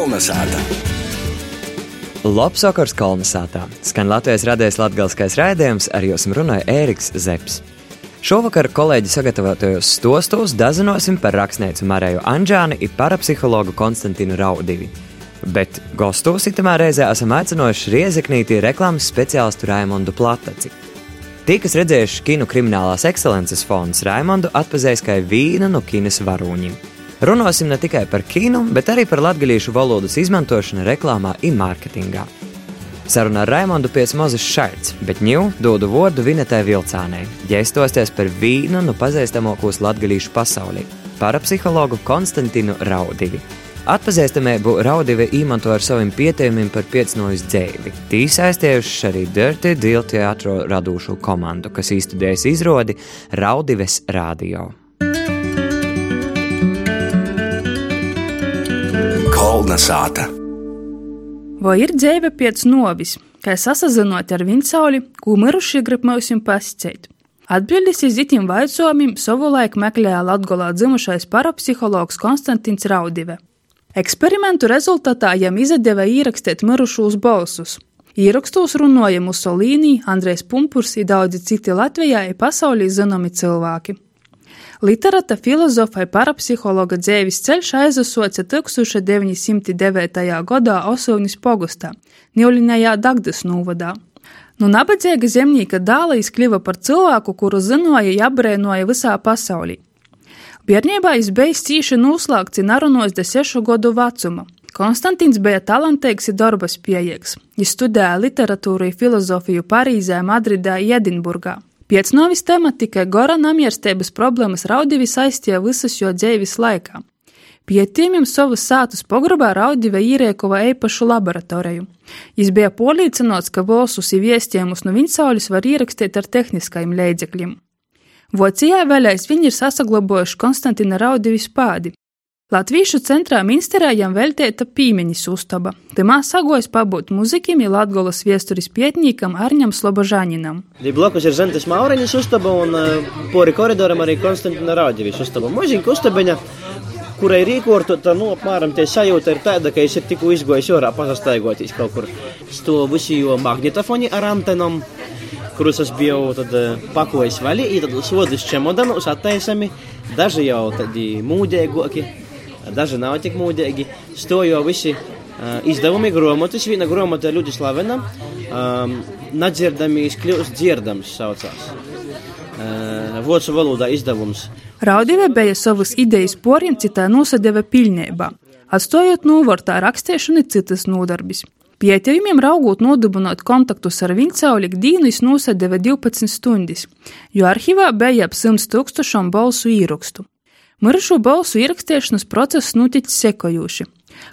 Kolnesāta! Labs vakars Kolnesātā! Skan Latvijas radijas latgalskais raidījums, ar jums runāja Ēriks Zepsi. Šovakar kolēģi sagatavotajos stostos dazinosim par rakstnieci Marēju Anģāni un parapsihologu Konstantinu Raudivi. Bet gostos itamā reizē esam aicinājuši riezeknītī reklāmas speciālistu Raimondu Plataci. Tie, kas redzējuši kinu kriminālās ekscelences fonds, Raimondu atpazīs kā vīnu no kinas varūņiem. Runāsim ne tikai par kinu, bet arī par latviešu valodas izmantošanu reklāmā un mārketingā. Sarunā ar Raimondu pēc mazas šaits, bet ņū dodu vārdu Vinetē Vilcānei, ģēstosties par vīnu no pazīstamākos latviešu pasaulī - parapsihologu Konstantinu Raudivi. Atpazīstamību Raudive īmanto ar saviem pieteikumiem par piecnojas dzēvi. Tī saistījuši arī Dirty Deal teātro radūšu komandu, kas īstudējas izrādi Raudives radio. Kolnesāta! Vai ir dzīve pēc novis, kā sasazinot ar viņsauli, ko mirušie grib mums pasicēt? Atbildes uz itim vaicojumiem savulaik meklēja Latgolā dzimušais parapsihologs Konstantins Raudive. Eksperimentu rezultātā jam izdeva ierakstīt mirušos balsus. Ierakstos runāja Musolīni, Andrēs Pumpurs un daudzi citi Latvijā un pasaulī zināmi cilvēki. Literāta filozofa un parapsihologa dzīves ceļš aizasoca 1909. gadā Osūnis pogustā, Ņūļinējā Dagdas novadā. Nu nabadzīga zemnieka dāla izkļuva par cilvēku, kuru zināja, apbrēnoja visā pasaulī. Bērnībā viņš bija cīši noslēgts un arunos de sešu gadu vecuma. Konstants bija talantīgs un darba spējīgs. Viņš studēja literatūru un filozofiju Parīzē, Madridē, Edinburgā. Pēc novis tematika gora namierstības problēmas Raudivi saistīja visas jo dzīves laikā. Pietīmiem savus sātus pograbā Raudive īriekova eipašu laboratoriju. Jis bija polīcinots, ka valsus ir viestiemus no viņsaules var ierakstīt ar tehniskajiem leidzekļiem. Vocijā vēlēs viņi ir sasaglabojuši Konstantina Raudivis pādi, Latviešu centrā Minsterā jam veltīta pīmeņas uztaba. Timā sagojas pabūt muzikim ir Latgolas viesturis pietnīkam Arņam Slobožāninam. Blakus ir Zentas Mauriņas uztaba un pori koridoram arī Konstantina Rāģevis uztaba. Muziņa uztabeņa, kurai rīkortota, nu, apmēram tie sajūta ir tāda, ka es ir tikko izgojis orā pasastaigoties kaut kur. Sto visi jo magnetofoni ar antenom, kurus es biju tad pakojis vaļā, ir tad sodis čemodanus attaisami, daži jau tādi mūdēgoki daži nav tik mūdīgi. Stojo visi uh, izdevumi, grāmatas. Viena grāmata ļoti slavena. Um, Nadzirdamīs kļūst dzirdams saucās. Uh, Vācu valodā izdevums. Raudīve bija savas idejas poriem citā nosadeva pilnībā, atstājot novārtā rakstīšanu citas nodarbis. Pieteikumiem raugot nodibinot kontaktus ar viņcauli ikdienas nosadeva 12 stundas, jo arhīvā bija ap 100 tūkstošiem balsu īrakstu. Mirušo balsu ierakstīšanas process noticis sekojoši.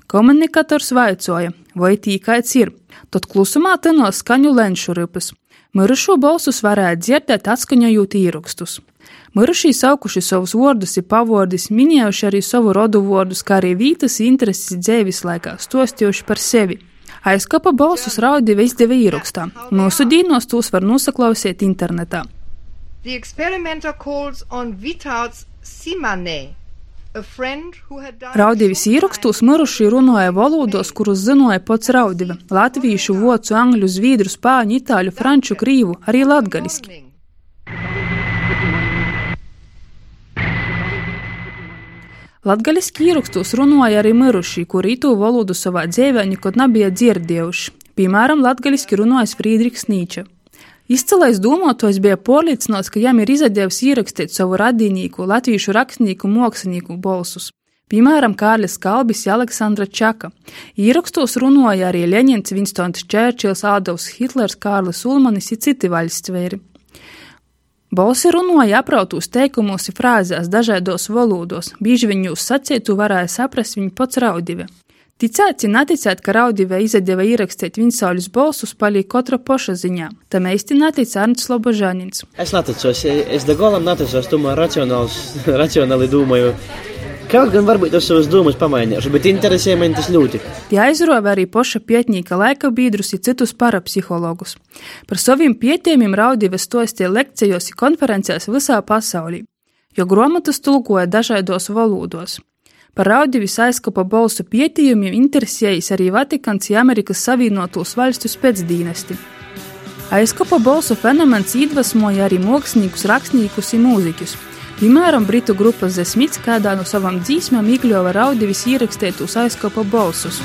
Komunikators vaicoja, vai tīkaits ir, tad klusumā teno skaņu lenšu ripas. Mirušo balsus varēja dzirdēt atskaņojot ierakstus. Mirušie saukuši savus vārdus un pavārdus, minējuši arī savu rodu vārdus, kā arī vītas intereses dzīves laikā, stostījuši par sevi. Aizkapa balsus raudīja izdeva ierakstā. Mūsu dīnos tos var nosaklausīt internetā. The experimenter calls on Vitauts Simane. Raudīvis ierakstos mirušie runāja valodos, kurus zināja pats Raudive - latviešu, vācu, angļu, zviedru, spāņu, itāļu, franču, krīvu, arī latgaliski. Latgaliski ierakstos runāja arī mirušie, kuri itu valodu savā dzīvē nekad nebija dzirdējuši. Piemēram, latgaliski runājas Friedrichs Nīča. Izcilais domātājs bija pārliecināts, ka jām ir izdevies ierakstīt savu radīnieku, latviešu rakstnieku, mākslinieku balsus. Piemēram, Kārlis Kalbis Aleksandra Čaka. Ierakstos runāja arī Leņņņins, Vinstons Čērčils, Ādams Hitlers, Kārlis Ulmanis un citi vaļstsvēri. Balsi runāja aprautos teikumos frāzēs dažādos valodos, bieži viņus sacītu varēja saprast viņa pats raudive. Ticēt, ja neticēt, ka Raudīvē izdeva ierakstīt viņsauļus balsus, paliek katra poša ziņā. Tam īsti netic Arnts Lobožānins. Es neticos, es de golam neticos, tomēr racionāli domāju. Kaut gan varbūt es savas domas pamainīšu, bet interesē man tas ļoti. Jāizrāva arī poša pietņīka laika biedrus un citus parapsihologus. Par saviem pietiemiem Raudīve stostīja lekcijos un konferencēs visā pasaulī, jo grāmatas tulkoja dažādos valodos. Par Raudivis aizkopa balsu pētījumiem interesējas arī Vatikāns un Amerikas Savienotos Valstu spēcdīnesti. Aizkopa balsu fenomens iedvesmoja arī māksliniekus, rakstniekus un mūziķus. Piemēram, britu grupa The Smiths kādā no savām dzīsmēm iekļāva Raudivis ierakstētus aizkopa balsus.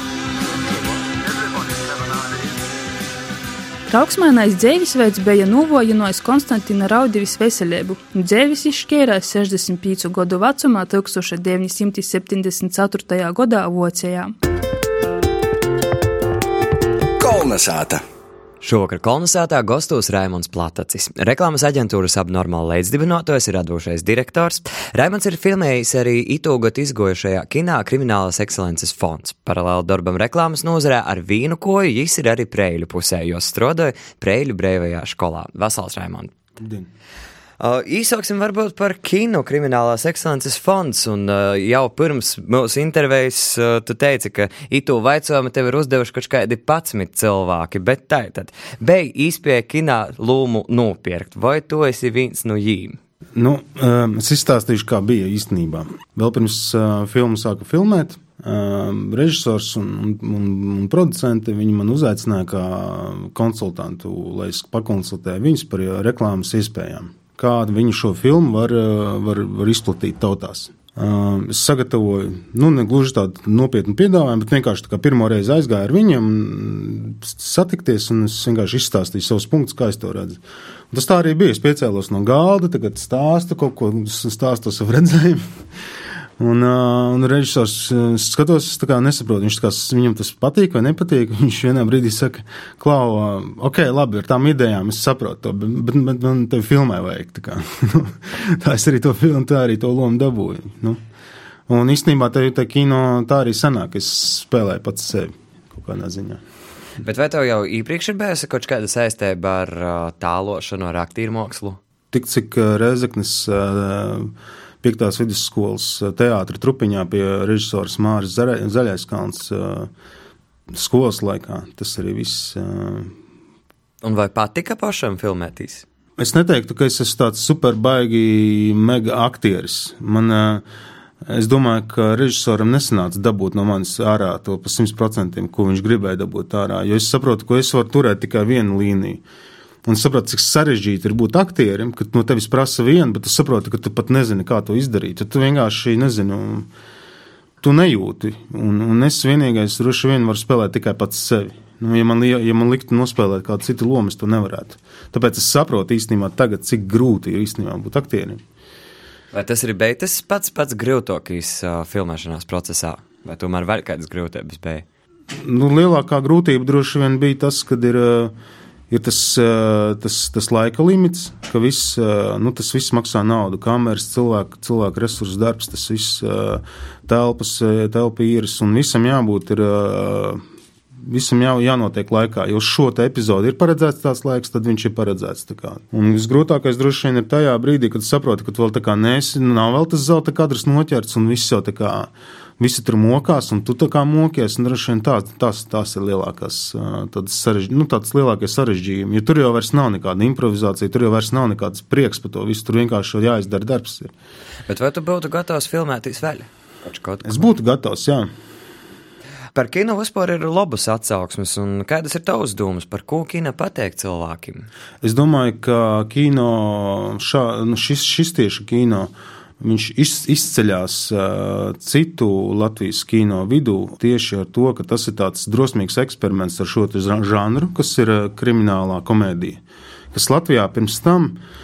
Trauksmainais dzīvesveids bija novojinājis Konstantina Raudivis veselību. Dzīvis izšķērās 65 gadu vecumā 1974. gadā Vācijā. Kolnesāta! Šovakar kolonizētā gastos Raimons Platacis. Reklāmas aģentūras abnormāli līdzdibinātājs ir radošais direktors. Raimons ir filmējis arī itūgot izgojušajā kinā Kriminālas ekscelences fonds. Paralēli darbam reklāmas nozarē ar vīnu koju jis ir arī Preļu pusē, jo strodoja Preļu brīvajā skolā. Vasals Raimond! Uh, īsāksim varbūt par kino kriminālās ekscelences fonds, un uh, jau pirms mūsu intervijas uh, tu teici, ka itu vaicojumu tev ir uzdevuši kaut kādi 11 cilvēki, bet tā tad, beig īspēja kinā lūmu nopirkt, vai tu esi viens no jīm? Nu, um, es izstāstīšu, kā bija īstenībā. Vēl pirms filmu sāka filmēt, um, režisors un, un, un, un producenti man uzaicināja kā konsultantu, lai es pakonsultēju viņus par reklāmas iespējām. Kādu viņi šo filmu var, uh, var, var izplatīt tautās. Um, Es sagatavoju, nu, ne gluži tādu nopietnu piedāvājumu, bet vienkārši pirmo reizi aizgāju ar viņiem, satikties, un es vienkārši izstāstīju savus punktus, kā es to redzu. Un tas tā arī bija. Es piecēlos no galda, tagad stāstu kaut ko, stāstu savu redzējumu. Un, uh, un režisors skatos, es tā nesaprotu, viņš tā kā, viņam tas patīk vai nepatīk. Viņš vienā brīdī saka, Klau, uh, ok, labi, ar tām idejām es saprotu to, bet, bet, bet man te filmē vajag. Tā, kā, tā es arī to filmu, tā arī to lomu dabūju. Nu. Un īstenībā te, te kino tā arī sanāk, es spēlēju pats sevi kaut kādā ziņā. Bet vai tev jau iepriekš ir bijusi kaut kāda saistība ar tālošanu, ar aktīru mākslu? Tik cik Rezeknes uh, piektās vidusskolas uh, teātra trupiņā pie režisors Māris Zaļa- Zaļaiskalns uh, skolas laikā, tas arī viss. uh, Un vai patika pašam filmētīs? Es neteiktu, ka es esmu tāds superbaigi mega aktieris. Man, es domāju, ka režisoram nesanāca dabūt no manis ārā to pa 100%, ko viņš gribēja dabūt ārā. Jo es saprotu, ka es varu turēt tikai vienu līniju. Un es saprotu, cik sarežģīti ir būt aktierim, kad no tevis prasa vienu, bet tu saproti, ka tu pat nezini, kā to izdarīt. Tad tu vienkārši nezini, un tu nejūti. Un, un es vienīgais droši vien varu spēlēt tikai pats sevi. Nu, ja, man, ja man liktu nospēlēt kādu citu lomu, es to nevarētu. Tāpēc es saprotu īstenībā tagad, cik grūti ir īstenībā būt aktierim. Vai tas ir tas pats pats grūtākais uh, filmēšanās procesā, vai tomēr vēl kādas grūtības bija? Nu, lielākā grūtība droši vien bija tas, kad ir, uh, ir tas, tas, tas laika limits, ka viss, nu, tas viss maksā naudu. Kameras, cilvēku, cilvēku resursu darbs, tas viss telpas, telpa īres un visam jābūt ir. Visam jā, jānotiek laikā, jo uz šo te epizodi ir paredzēts tāds laiks, tad viņš ir paredzēts. Un visgrūtākais droši vien ir tajā brīdī, kad saproti, ka tu vēl tā kā nesi, nav vēl tas zelta kadrs noķerts un viss jau tā kā visi tur mokās, un tu tā kā mokies. un Droši vien tās, tās, tās ir lielākās, sarež, nu, tādas lielākie sarežģījumi. Jo tur jau vairs nav nekāda improvizācija, tur jau vairs nav nekāds prieks par to visu. Tur vienkārši jau jāizdara darbs. Ir. Bet vai tu būtu gatavs? Taču kaut Es būtu gatavs, jā. Par kino vispār ir labas atsauksmes, un kādas ir tavas domas par ko kino pateikt cilvēkiem? Es domāju, ka kino, šā, nu šis, šis tieši kino, viņš iz, izceļas uh, citu Latvijas kino vidū tieši ar to, ka tas ir tāds drosmīgs eksperiments ar šo žanru, kas ir uh, kriminālā komēdija. Kas Latvijā pirms tam ir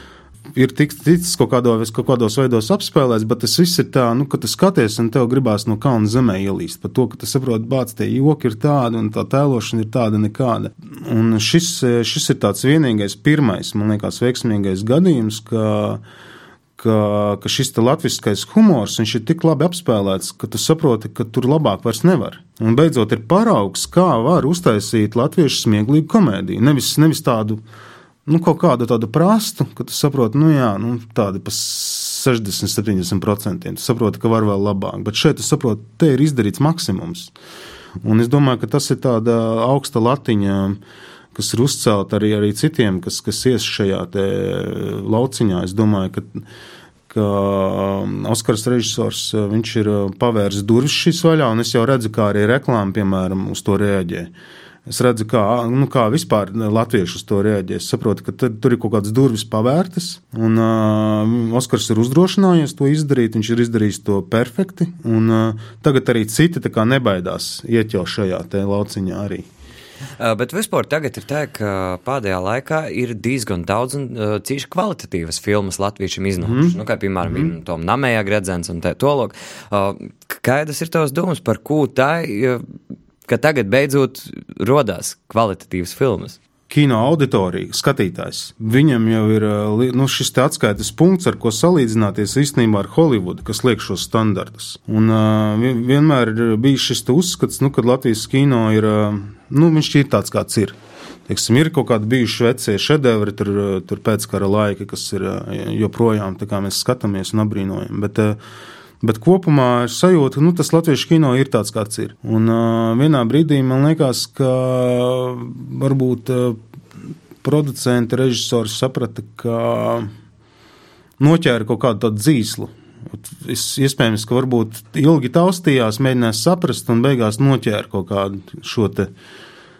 tik- ticis kaut, kādos, kaut kādos veidos apspēlēts, bet tas viss ir tā, nu, ka tu skaties un tev gribās no kalna zemē ielīst. Par to, ka tu saproti, bāc, tie joki ir tādi un tā tēlošana ir tāda nekāda. Un šis, šis ir tāds vienīgais, pirmais, man liekas, veiksmīgais gadījums, ka, ka, ka šis latviskais humors, ir tik labi apspēlēts, ka tu saproti, ka tur labāk vairs nevar. Un beidzot ir paraugs, kā var uztaisīt latviešu smieklīgu komēdiju. Nevis, nevis tādu nu, kaut kādu tādu prastu, ka tu saproti, nu, jā, nu, tādi pa 60, 70%. Tu saproti, ka var vēl labāk, bet šeit tu saproti, te ir izdarīts maksimums. Un es domāju, ka tas ir tāda augsta latiņa, kas ir uzcelta arī, arī citiem, kas, kas ies šajā lauciņā. Es domāju, ka, ka um, Oskars režisors uh, ir uh, pavērs durvis šīs vaļā, un es jau redzu, kā arī reklāma, piemēram, uz to reaģē. Es redzu, kā, nu, kā vispār latvieši uz to reaģē. Es saprotu, ka tur, tur ir kaut kādas durvis pavērtas, un uh, Oskars ir uzdrošinājies to izdarīt. Viņš ir izdarījis to perfekti, un uh, tagad arī citi nebaidās jau šajā lauciņā arī. Uh, bet vispār tagad ir tā, ka pēdējā laikā ir diezgan daudz un uh, cīši kvalitatīvas filmas latviešiem iznākušas. Mm. Nu, kā piemēram, mm. Tom Namējā gredzens un tā tālāk. Uh, kādas ir tavas domas par ko tā, ka tagad beidzot rodās kvalitatīvas filmas? kino auditorija, skatītājs. Viņam jau ir nu, šis atskaites punkts, ar ko salīdzināties īstenībā ar Holivudu, kas liek šos standartus. Un uh, vienmēr ir bijis šis uzskats, nu, ka Latvijas kino ir, uh, nu, viņš ir tāds, kāds ir. Teiksim, ir kaut kādi bijuši vecie šedevri, tur, tur pēckara laiki, kas ir joprojām mēs skatāmies un apbrīnojam. Bet, Bet kopumā ir sajūta, ka nu, tas latviešu kino ir tāds, kāds ir. Un uh, vienā brīdī man liekas, ka varbūt uh, producenti, režisori saprata, ka noķēra kaut kādu tādu dzīslu. Es, iespējams, ka varbūt ilgi taustījās, mēģināja saprast, un beigās noķēra kaut kādu šo, te,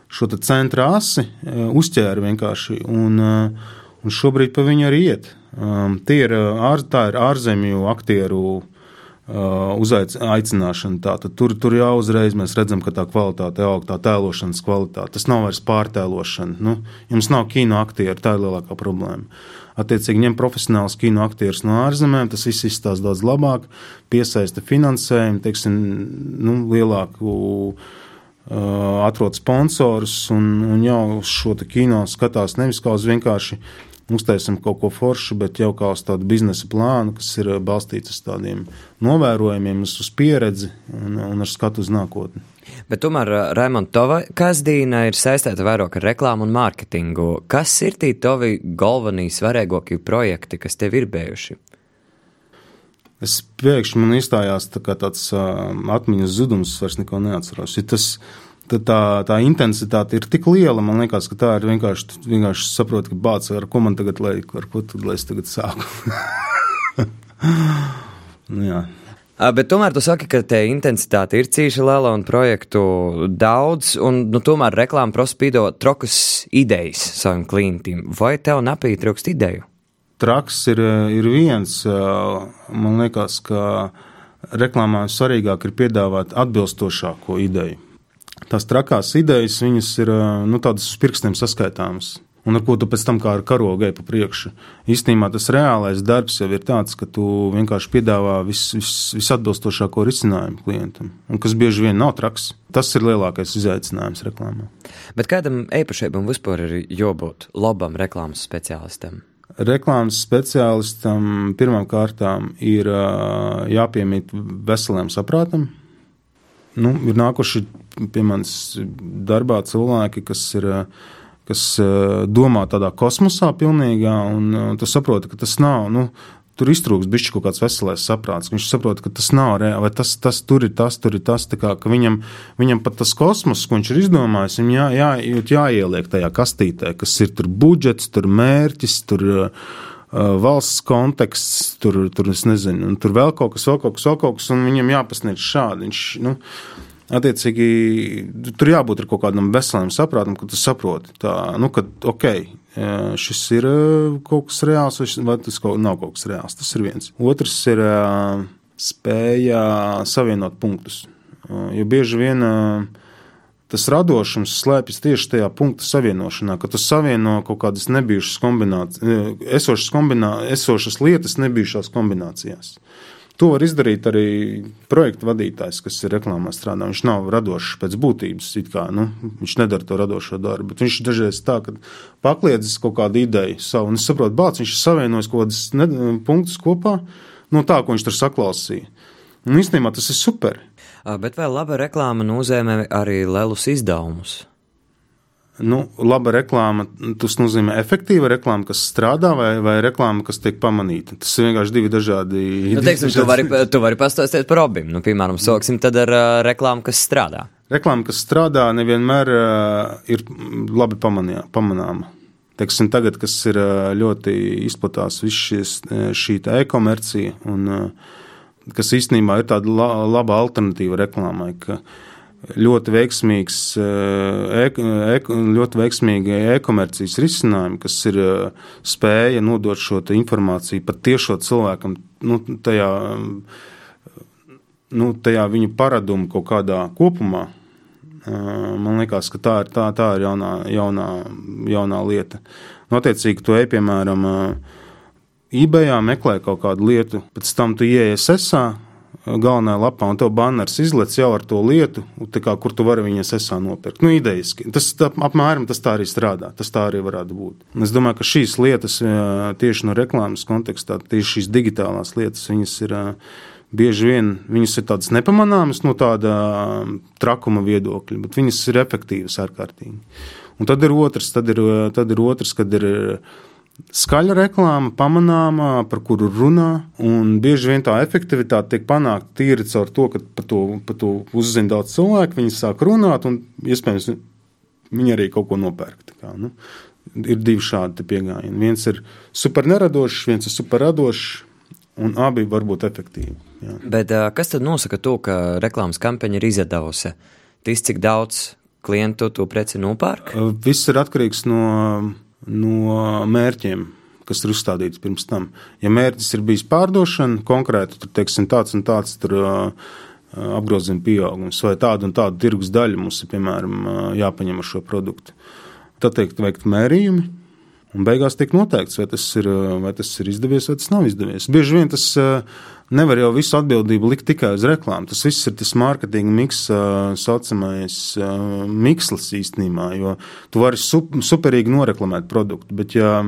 šo te centra asi, uzķēra vienkārši. Un, un šobrīd pa viņu arī iet. Um, ir, ār, tā ir ārzemju aktieru Uh, uzaicināšana. Tātad tur, tur jau uzreiz mēs redzam, ka tā kvalitāte aug, tā tēlošanas kvalitāte. Tas nav vairs pārtēlošana. Nu, jums nav kino aktieri, tā ir lielākā problēma. Attiecīgi, ņem profesionāls kino aktierus no ārzemēm, tas viss izstāsta daudz labāk, piesaista finansējumu, teiksim, nu, lielāku uh, atrod sponsorus un, un jau šo kino skatās nevis kā uz vienkārši uztaisam kaut ko foršu, bet jau kā uz tādu biznesa plānu, kas ir eh, balstīts uz tādiem novērojumiem, uz pieredzi un, un ar skatu uz nākotni. Bet tomēr, eh, Raimond, tava kasdīna ir saistīta vairāk ar reklāmu un mārketingu. Kas ir tie tavi galvenie svarīgākie projekti, kas tev ir bijuši? Es pēkšņi man izstājās tā tāds uh, atmiņas zudums, vairs neko neatceros. Ja tas, uh, tad tā, tā intensitāte ir tik liela. Man liekas, ka tā ir vienkārši, vienkārši saprot, ka bācis ar ko man tagad, lai, ar ko tad, lai es tagad sāku. nu. Bet tomēr tu saki, ka te intensitāte ir cīņa liela un projektu daudz, un nu, tomēr reklāma prospīdo trokas idejas saviem klientiem. Vai tev nepietrūkst ideju? Traks ir, ir viens. Man liekas, ka reklāmā svarīgāk ir piedāvāt atbilstošāko ideju tās trakās idejas, viņas ir nu, tādas uz pirkstiem saskaitāmas. Un ar ko tu pēc tam kā ar karogu ej pa priekšu. Īstenībā tas reālais darbs jau ir tāds, ka tu vienkārši piedāvā vis, vis, visatbilstošāko risinājumu klientam, un kas bieži vien nav traks. Tas ir lielākais izaicinājums reklāmā. Bet kādam īpašībam vispār ir jābūt labam reklāmas speciālistam? Reklāmas speciālistam pirmām kārtām ir jāpiemīt veseliem saprātam, nu, ir nākuši pie manis darbā cilvēki, kas ir. Kas domā tādā kosmosā, pilnīgā, un tu saproti, ka tas nav. Nu, tur iztrūks bišķi kaut kāds veselais saprāts. Viņš saprot, ka tas nav reāli, vai tas, tas tur ir tas, tur ir tas. Kā, viņam, viņam pat tas kosmos, ko viņš ir izdomājis, viņam jā, jā, jāieliek tajā kastītē, kas ir tur budžets, tur mērķis, tur uh, valsts konteksts, tur, tur es nezinu, un tur vēl kaut kas, vēl kaut kas, vēl kaut kas, un viņam jāpasniedz šādi. Viņš, nu, Attiecīgi, tur jābūt kaut kādam veselam saprātam, ka tu saproti, tā, nu, ka, ok, šis ir kaut kas reāls, vai tas kaut, nav kaut kas reāls. Tas ir viens. Otrs ir spēja savienot punktus. Jo bieži vien tas radošums slēpjas tieši tajā punktu savienošanā, ka tu savieno kaut kādas nebijušas kombinācijas, esošas, kombinā, esošas lietas nebijušās kombinācijās. To var izdarīt arī projekta vadītājs, kas ir reklāmā strādā. Viņš nav radošs pēc būtības, kā, nu, viņš nedara to radošo darbu. Viņš dažreiz tā, ka pakliedzis kaut kādu ideju savu, un es saprotu, bācis, viņš ir savienojis kaut kādus punktus kopā no tā, ko viņš tur saklausīja. Un īstenībā tas ir super. Bet vai laba reklāma nozīmē arī lielus izdevumus? Nu, laba reklāma, tas nozīmē efektīva reklāma, kas strādā, vai, vai reklāma, kas tiek pamanīta. Tas ir vienkārši divi dažādi. Nu, teiksim, tu vari, tu vari pastāstīt par abiem. Nu, piemēram, sāksim tad ar uh, reklāmu, kas strādā. Reklāma, kas strādā, nevienmēr uh, ir labi pamanījā, pamanāma. teiksim, tagad, kas ir ļoti izplatās, šis, šī e-komercija, un kas īstenībā ir tāda la, laba alternatīva reklāmai. Ļoti veiksmīgs, e, e, ļoti veiksmīgi e-komercijas risinājumi, kas ir spēja nodot šo informāciju pat tiešo cilvēkam, nu, tajā, nu, tajā viņa paradumu kaut kādā kopumā, Man liekas, ka tā ir, tā, tā ir jaunā, jaunā, jaunā lieta. Notiecīgi, tu ej, piemēram, eBay, meklē kaut kādu lietu, pēc tam tu ieies esā, galvenajā lapā, un tev banners izlec jau ar to lietu, kā, kur tu vari viņas esā nopirkt. Nu, idejiski. Tas tā, apmēram tas tā arī strādā. Tas tā arī varētu būt. Es domāju, ka šīs lietas tieši no reklāmas kontekstā, tieši šīs digitālās lietas, viņas ir bieži vien viņas ir tādas nepamanāmas no tāda um, trakuma viedokļa, bet viņas ir efektīvas ārkārtīgi. Un tad ir otrs, tad ir, tad ir otrs kad ir skaļa reklāma, pamanāmā, par kuru runā, un bieži vien tā efektivitāte tiek panākta tīri caur to, ka par to, par to uzzina daudz cilvēku, viņi sāk runāt, un iespējams viņi arī kaut ko nopērk. Kā, nu, ir divi šādi pieejami. Viens ir super neradošs, viens ir super radošs, un abi var būt efektīvi. Jā. Bet kas tad nosaka to, ka reklāmas kampaņa ir izdevusi? Tas, cik daudz klientu to preci nopērk? Viss ir atkarīgs no, no mērķiem. Kas ir uzstādīts pirms tam? Ja mērķis ir bijis pārdošana, konkrēti tur, teiksim, tāds un tāds tur, uh, apgrozījuma pieaugums, vai tāda un tāda tirgus daļa mums ir piemēram jāpaņem ar šo produktu. Tad teikt, veikt mērījumi, Un beigās tiek noteikts, vai tas, ir, vai tas ir izdevies vai tas nav izdevies. Bieži vien tas nevar jau visu atbildību likt tikai uz reklāmu. Tas viss ir tas mārketinga miks, saucamais mikslis īstenībā, jo tu vari superīgi noreklamēt produktu, bet ja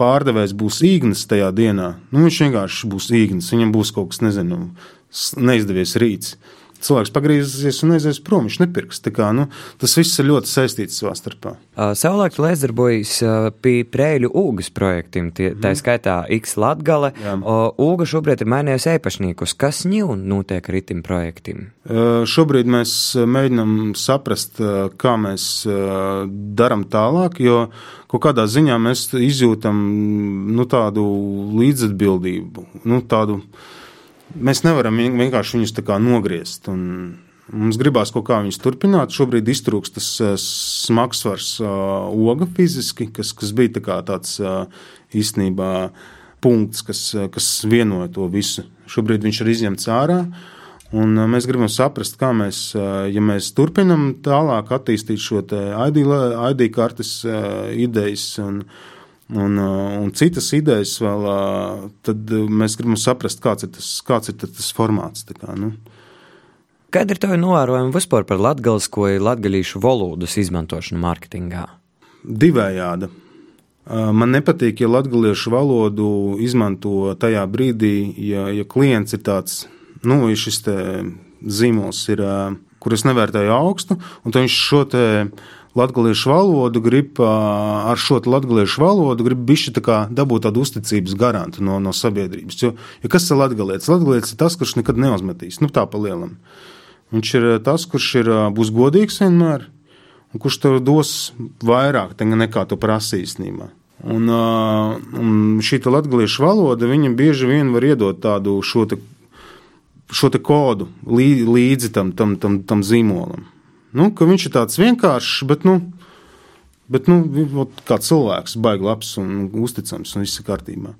pārdevējs būs īgnis tajā dienā, nu viņš vienkārši būs īgnis, viņam būs kaut kas, nezinu, neizdevies rīts cilvēks pagriezīsies un aizies prom. Viņš nepirks. Kā, nu, tas viss ir ļoti saistīts savā starpā. Uh, savulaik līdzdarbojas uh, pie Prēļu ūgas projektiem, tie, mm. tā skaitā X Latgale. Ūga šobrīd ir mainījusi īpašniekus. Kas ņūn notiek ar itim projektiem? Uh, šobrīd mēs mēģinam saprast, kā mēs darām tālāk, jo kaut kādā ziņā mēs izjūtam nu, tādu līdzatbildību, nu, tādu mēs nevaram vienkārši viņus nogriezt. Mums gribās kaut kā viņus turpināt. Šobrīd iztrūks tas eh, smagsvars uh, oga fiziski, kas, kas bija tā tāds uh, īstenībā punkts, kas, kas vienoja to visu. Šobrīd viņš ir izņemts ārā. Un mēs gribam saprast, kā mēs, ja mēs turpinām tālāk attīstīt šo ID, ID kartes idejas un, uh, un citas idejas vēl, uh, tad mēs gribam saprast, kāds ir tas, kāds ir tas formāts. Kā, nu. Kāda ir tā novērojuma vispār par latgalisko latgalīšu valodas izmantošanu mārketingā? Divējāda. Man nepatīk, ja latviešu valodu izmanto tajā brīdī, ja, ja klients ir tāds, nu, ja šis zīmols ir, kur es nevērtēju augstu, un viņš šo te latviešu valodu, grib ar šo latviešu valodu, grib bišķi tā dabūt tādu uzticības garantu no, no sabiedrības. Jo, jo kas ir latgalietis? Latgalietis ir tas, kurš nekad neuzmetīs, nu tā pa lielam. Viņš ir tas, kurš ir, būs godīgs vienmēr, un kurš tev dos vairāk nekā tu prasīsi īstenībā. Un, un šī latviešu valoda, viņa bieži vien var iedot tādu šo, te, šo te kodu līdzi tam, tam, tam, tam zīmolam nu, ka viņš ir tāds vienkāršs, bet, nu, bet nu, kā cilvēks, baigi labs un uzticams un viss ir kārtībā.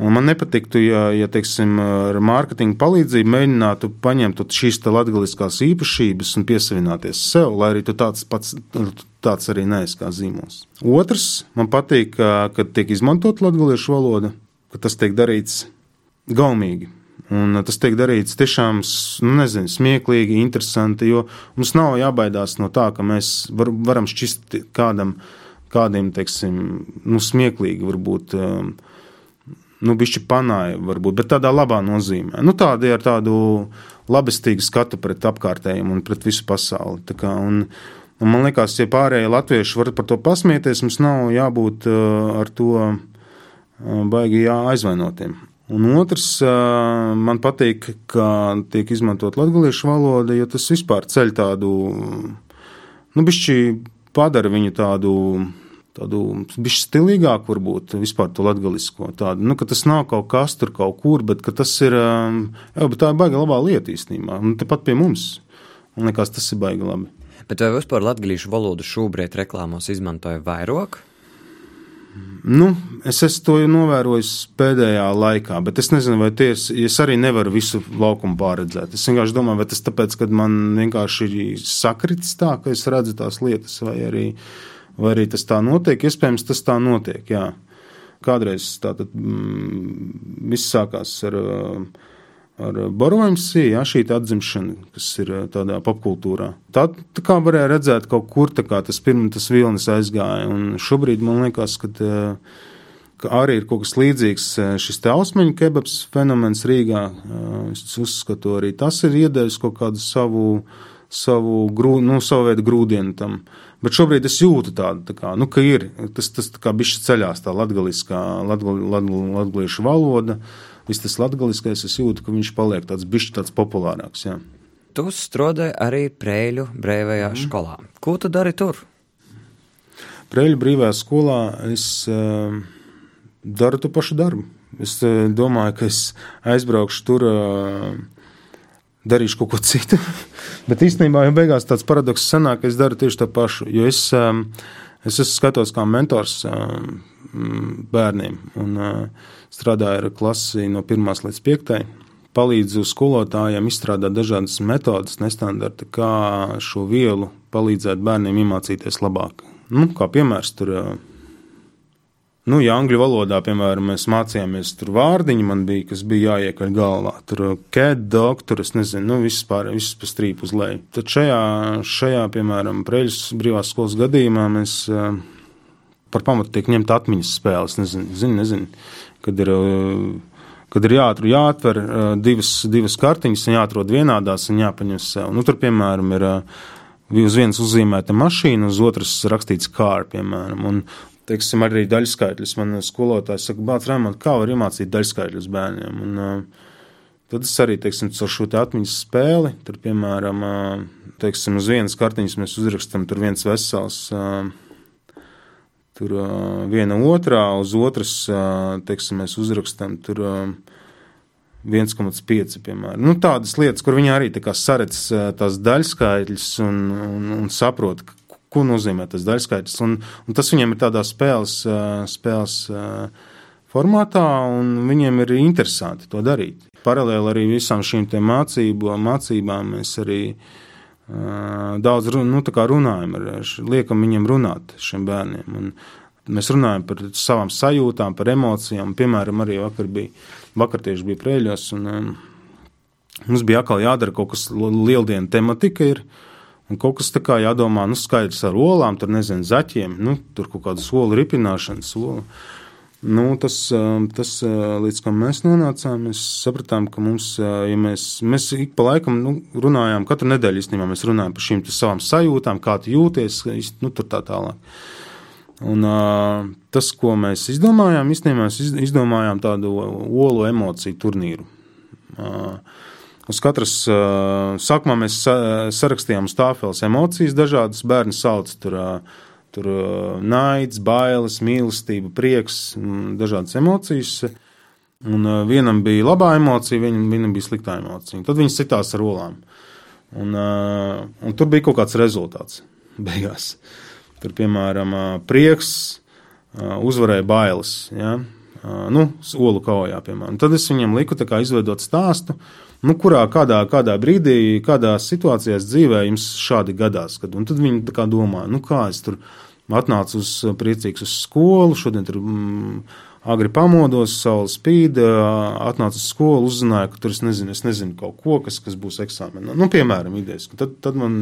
Man nepatiktu, ja, ja teiksim, ar mārketinga palīdzību mēģinātu paņemt šīs latgaliskās īpašības un piesavināties sev, lai arī tu tāds pats tāds arī neesi kā zīmols. Otrs, man patīk, kad tiek izmantot latgaliešu valoda, ka tas tiek darīts gaumīgi. Un tas tiek darīts tiešām nu, nezinu, smieklīgi, interesanti, jo mums nav jābaidās no tā, ka mēs var, varam šķist kādam, kādiem, teiksim, nu, smieklīgi, varbūt, um, nu, bišķi panāja, varbūt, bet tādā labā nozīmē. Nu, tāda ir tādu labestīgu skatu pret apkārtējiem un pret visu pasauli. Tā kā, un, un man liekas, ja pārējie latvieši var par to pasmieties, mums nav jābūt uh, ar to uh, baigi jā, aizvainotiem. Un otrs, man patīk, ka tiek izmantot latviešu valoda, jo tas vispār ceļ tādu, nu, bišķi padara viņu tādu tādu bišķi stilīgāku, varbūt vispār to latgalisko. Tādu, nu, tas nav kaut kas tur kaut kur, bet tas ir, jā, bet tā ir baigi labā lieta īstenībā. Un tepat pie mums. Man liekas, tas ir baigi labi. Bet vai vispār latviešu valodu šobrīd reklāmos izmantoja vairāk? Nu, es esmu to novērojis pēdējā laikā, bet es nezinu, vai ties, es arī nevaru visu laukumu pārredzēt. Es vienkārši domāju, vai tas tāpēc, ka man vienkārši ir sakritis tā, ka es redzu tās lietas, vai arī, vai arī tas tā notiek. Iespējams, tas tā notiek. Jā. Kādreiz tā tad mm, viss sākās ar. Uh, ar Borovimsi, ja, šī atzimšana, kas ir tādā popkultūrā. Tā, tā kā varēja redzēt, kaut kur tas pirms tas vilnis aizgāja. Un šobrīd man liekas, ka, ka arī ir kaut kas līdzīgs šis te ausmeņu kebabs fenomens Rīgā. Es uzskatu, arī tas ir iedevis kaut kādu savu, savu, grū, nu, savu veidu grūdienu tam. Bet šobrīd es jūtu tādu, tā kā, nu, ka ir tas, tas kā bišķi ceļās tā latgaliskā, latgal, latgal, latgaliešu valoda. Viss tas latgaliskais, es jūtu, ka viņš paliek tāds bišķi tāds populārāks. Jā. Tu strādāji arī Prēļu brīvajā mm. skolā. Ko tu dari tur? Prēļu brīvajā skolā es uh, daru to pašu darbu. Es uh, domāju, ka es aizbraukšu tur, uh, darīšu kaut ko citu. Bet īstenībā jau beigās tāds paradoks sanāk, ka es daru tieši to pašu. Jo es, um, es esmu skatos kā mentors um, bērniem. Un, uh, strādāju ar klasi no 1 līdz 5. Palīdzu skolotājiem izstrādāt dažādas metodes, nestandarta, kā šo vielu palīdzēt bērniem iemācīties labāk. Nu, kā piemērs, tur, nu, ja angļu valodā, piemēram, mēs mācījāmies tur vārdiņi, man bija, kas bija jāiekaļ galvā. Tur cat, dog, tur es nezinu, nu, viss pārējais, viss pa strīpu uz leju. Tad šajā, šajā piemēram, Preļas brīvās skolas gadījumā mēs par pamatu tiek ņemt atmiņas spēles, nezinu, nezinu, nezinu kad ir, eh, kad ir jāatver eh, divas, divas kartiņas, un jāatrod vienādās un jāpaņem sev. Nu, tur, piemēram, ir eh, uz vienas uzzīmēta mašīna, uz otras rakstīts kārta, piemēram. Un, teiksim, arī daļskaitļus. Man skolotājs saka, Rēmons, kā var iemācīt daļskaitļus bērniem. Un, tad es arī, teiksim, ar šo atmiņas spēli, tur, piemēram, teiksim, uz vienas kartiņas mēs uzrakstam tur viens vesels Tur viena otrā, uz otras, teiksim, mēs uzrakstām tur uh, 1,5 piemēram. Nu, tādas lietas, kur viņi arī tā saredz tās daļskaitļus un, un, un saprot, ko nozīmē tas daļskaitlis. Un, un tas viņiem ir tādā spēles, uh, spēles uh, formātā, un viņiem ir interesanti to darīt. Paralēli arī visām šīm mācību, mācībām mēs arī daudz nu, runājam, ar, liekam viņiem runāt, šiem bērniem. Un mēs runājam par savām sajūtām, par emocijām. Piemēram, arī vakar bija, vakar tieši bija prēļos, un um, mums bija atkal jādara kaut kas lieldienu tematika. Ir, Un kaut kas tā kā jādomā, nu, skaidrs ar olām, tur nezinu, zaķiem, nu, tur kaut kāda soli ripināšana, soli. Nu, tas, tas, līdz kam mēs nonācām, mēs sapratām, ka mums, ja mēs, mēs ik pa laikam nu, runājām, katru nedēļu īstenībā mēs runājam par šīm savām sajūtām, kā tu jūties, nu, tur tā tālāk. Un, uh, tas, ko mēs izdomājām, īstenībā mēs izdomājām tādu olu emociju turnīru. Uh, uz katras uh, sākumā mēs sarakstījām stāfeles emocijas, dažādas bērnu sauc tur. Uh, Tur uh, naids, bailes, mīlestība, prieks, dažādas emocijas. Un uh, vienam bija labā emocija, viņam, viņam bija sliktā emocija. Tad viņi sitās ar olām. Un, uh, un tur bija kaut kāds rezultāts beigās. Uh, Tur, piemēram, prieks uzvarēja bailes. Ja? Nu, olu kaujā, piemēram. Tad es viņiem liku izveidot stāstu, nu, kurā kādā, kādā brīdī, kādā situācijā dzīvē jums šādi gadās. Kad, un tad viņi domā, nu, kā es tur atnācu uz priecīgs uz skolu, šodien tur. Mm, agri pamodos, saule spīd, atnācu uz skolu, uzzināju, ka tur es nezinu, es nezinu kaut ko, kas, kas būs eksāmenā. Nu, piemēram, idejas. Tad, tad man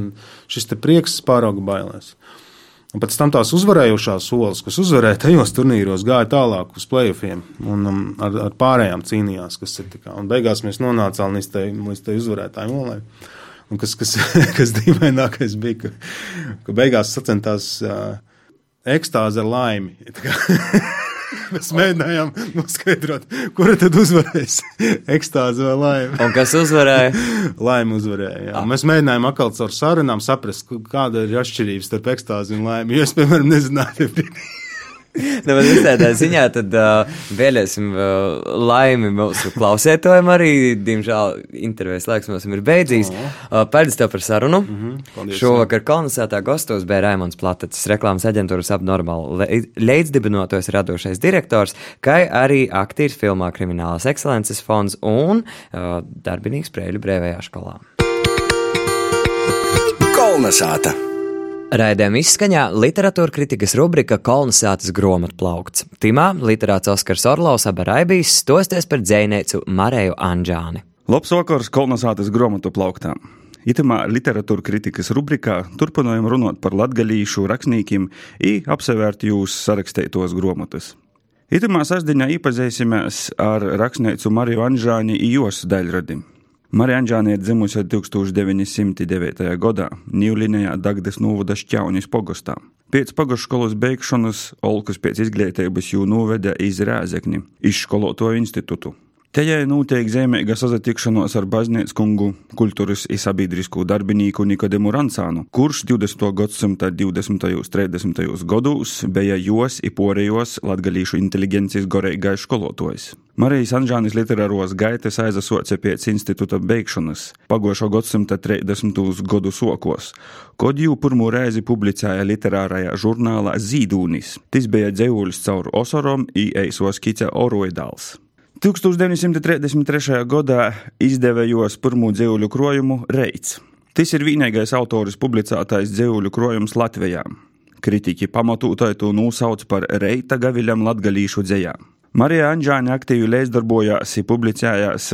šis prieks pārauga bailēs. Un pēc tam tās uzvarējušās solis, kas uzvarēja tajos turnīros, gāja tālāk uz playoffiem un um, ar, ar pārējām cīnījās. Kā, un beigās mēs nonācām līdz tai, līdz tai uzvarētājiem olai. Un kas, kas, kas dīvainākais bija, ka, ka beigās sacentās uh, ekstāze ar laimi. Mēs mēģinājām noskaidrot, kura tad uzvarēs ekstāzi vai laime. Un kas uzvarēja? laime uzvarēja. Jā. Mēs mēģinājām atkal caur sarunām saprast, kāda ir atšķirība starp ekstāzi un laimi. Jo es, piemēram, nezināju. Nu, bet tādā ziņā tad uh, vēlēsim uh, laimi mūsu klausētojiem arī. Diemžēl intervijas laiks mums ir beidzies. Uh, paldies tev par sarunu. Mm -hmm, paldies, Šovakar kolonizētā gastos bija Raimons Platacis, reklāmas aģentūras apnormāli leidsdibinotais radošais direktors, kā arī aktīvs filmā Kriminālas ekscelences fonds un uh, darbinīgs Prēļu brēvējā skolā. Kolnesāta! Raidījuma izskaņā literatūra kritikas rubrika Kolnesātas grāmatplaukts. Timā literāts Oskars Orlovs abarājbīs stosties par dzēnēcu Marēju Anģāni. Labs vakars Kolnesātas grāmatu plauktām! Itamā literatūra kritikas rubrikā turpinājām runāt par latgalīšu rakstniekiem i apsevērt jūs sarakstētos grāmatas. Itamā sasdiņā iepazīsimies ar rakstnieku Mariju Anžāni i jos daļradim. Marija Anģāne ir dzimusi 1909. gadā Nīvlinējā Dagdas novada Šķaunis pogostā. Pēc pagastskolas beigšanas Olkas pēc izglītības jū noveda iz Rēzekni, iz skolotoju institūtu. Tajā notiek zīmīga sazatikšanos ar baznīcas kungu, kultūras un sabiedrisko darbinieku Nikodemu Rancānu, kurš 20. gadsimta 20. un 30. gados bija jos un porejos latgalīšu inteligencijas gorīgais skolotājs. Marijas Anžānis literāros gaitas aizasoca pēc institūta beigšanas, pagošo gadsimta 30. gadu sokos, kad jau pirmo reizi publicēja literārajā žurnālā Zīdūnis. Tas bija dzēvuļs caur Osorom un Eiso skice Oroidāls. 1933. gadā izdevējos pirmo dzīvuļu krojumu Reits. Tas ir vienīgais autors publicētais dzīvuļu krojums Latvijā. Kritiķi pamatūtai to nosauc par Reita gaviļam latgalīšu dzējā. Marija Anģāne aktīvi līdzdarbojās un publicējās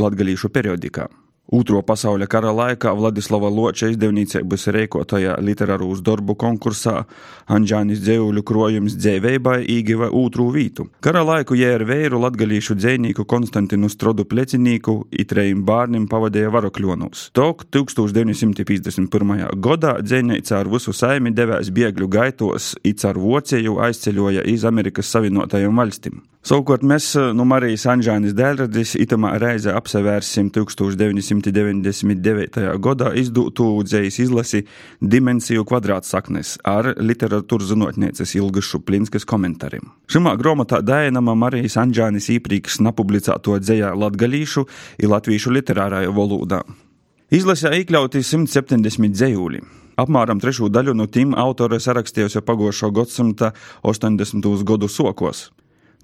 latgalīšu periodikā. Otro pasaules kara laikā Vladislava Loča izdevniecības rīkotajā literārūs darbu konkursā Anģānis Dzēvuļu krojums dzēveibai īgiva otru vītu. Kara laiku jē ar vēru latgalīšu dzēnīku Konstantinu Strodu plecinīku itrējiem bārnim pavadīja varakļonus. Tok 1951. gadā dzēnīca ar visu saimi devēs biegļu gaitos, it ar vocēju aizceļoja iz Amerikas Savienotajām valstīm. Savukārt mēs no Marijas Anģānis dēļradis itamā reize apsevērsim 1999. gadā izdūtu dzējas izlasi Dimensiju kvadrātsaknes ar literatūras zinātnieces Ilgas Šuplinskas komentāriem. Šimā grāmatā dēnama Marijas Anģānis īprīks napublicēto dzējā latgalīšu un latviešu literārajā valodā. Izlasē iekļauti 170 dzējūļi. Apmēram trešo daļu no tiem autore sarakstījusi pagošo gadsimta 80. gadu sokos.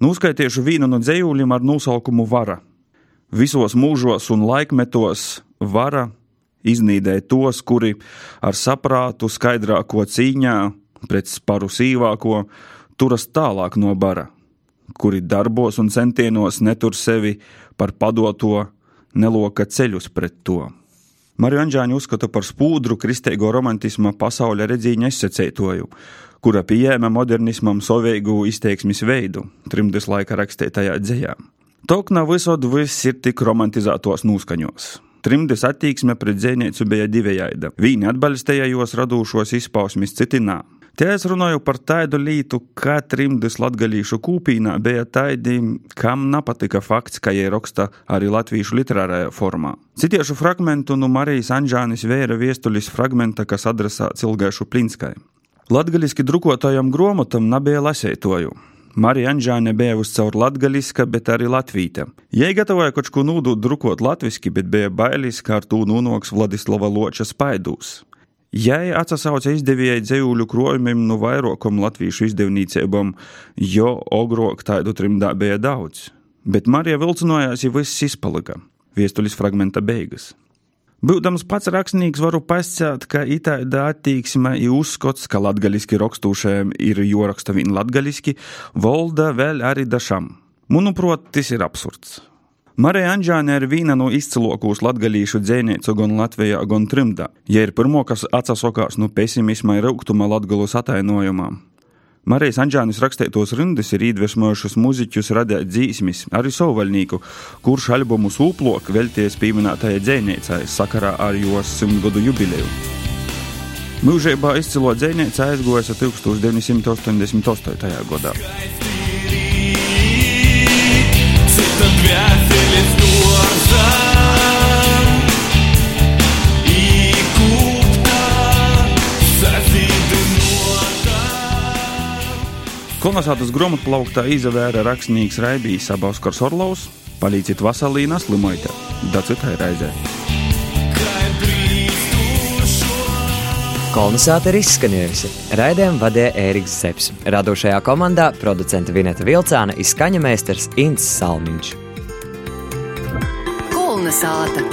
Nuskaitiešu vīnu no dzējūļiem ar nosaukumu Vara. Visos mūžos un laikmetos vara iznīdē tos, kuri ar saprātu skaidrāko cīņā pret sparu sīvāko turas tālāk no bara, kuri darbos un centienos netur sevi par padoto, neloka ceļus pret to. Mariju Anģāņu uzskata par spūdru kristīgo romantisma pasaules redzīņa izsacētoju, kura pieejama modernismam savīgu izteiksmes veidu, trimdes laika rakstītajā dzējā. Tokna visod viss ir tik romantizētos noskaņos. Trimdes attieksme pret dzēnieci bija divējaida. Viņi atbalstīja jos radošos izpausmes, citi nā. Te es runāju par tādu lietu, ka trimdes latgalīšu kūpīnā bija tādi, kam nepatika fakts, ka jie raksta arī latviešu literārajā formā. Citiešu fragmentu no Marijas Anžānis vēra viestulis fragmenta, kas adresēts Ilgaišu Plinskai. Latgaliski drukotājam gromotam nebija lasētoju. Marija Anģāne bija uzcaur latgaliska, bet arī latvīta. Jai gatavoja kaut ko nūdūt drukot latviski, bet bija bailis, kā ar to nūnoks Vladislava Loča spaidūs. Jai atsauca izdevējai dzējuļu krojumiem no vairākam latviešu izdevniecībām, jo ogrok tādu trimdā bija daudz. Bet Marija vilcinājās, ja viss izpalika. Viestulis fragmenta beigas. Būdams pats rakstnieks, varu pasakāt, ka itāda attieksme ir uzskats, ka latgaliski rakstūšajiem ir joraksta vien latgaliski, valda vēl arī dažam. Manuprāt, tas ir absurds. Marija Anģāne ir viena no izcilākajām latgalīšu dzēniecēm gan Latvijā, gan Trimdā. Ja ir pirmo, kas atsakās no pesimisma un rūgtuma latgalos atainojumam. Marijas Anģānis rakstītos rindas ir iedvesmojušas muziķus radīt dzīsmis, arī savvaļnieku, kurš albumu sūplok velties pieminētajai dzēniecei sakarā ar jos simtgadu jubileju. Mūžībā izcilo dzēniece aizgojas 1988. gadā. tad Kolonizācijas grāmatplauktā izavēra rakstnieks Raibijs Sabaskars Orlovs, palīdziet Vasalīna slimoite, da citai reizē. Kolonizācija ir izskanējusi. Raidījumu vadīja Ēriks Zepsi. Radošajā komandā producente Vineta Vilcāna izskaņa meistars Inns Salmiņš. Kolnesāta!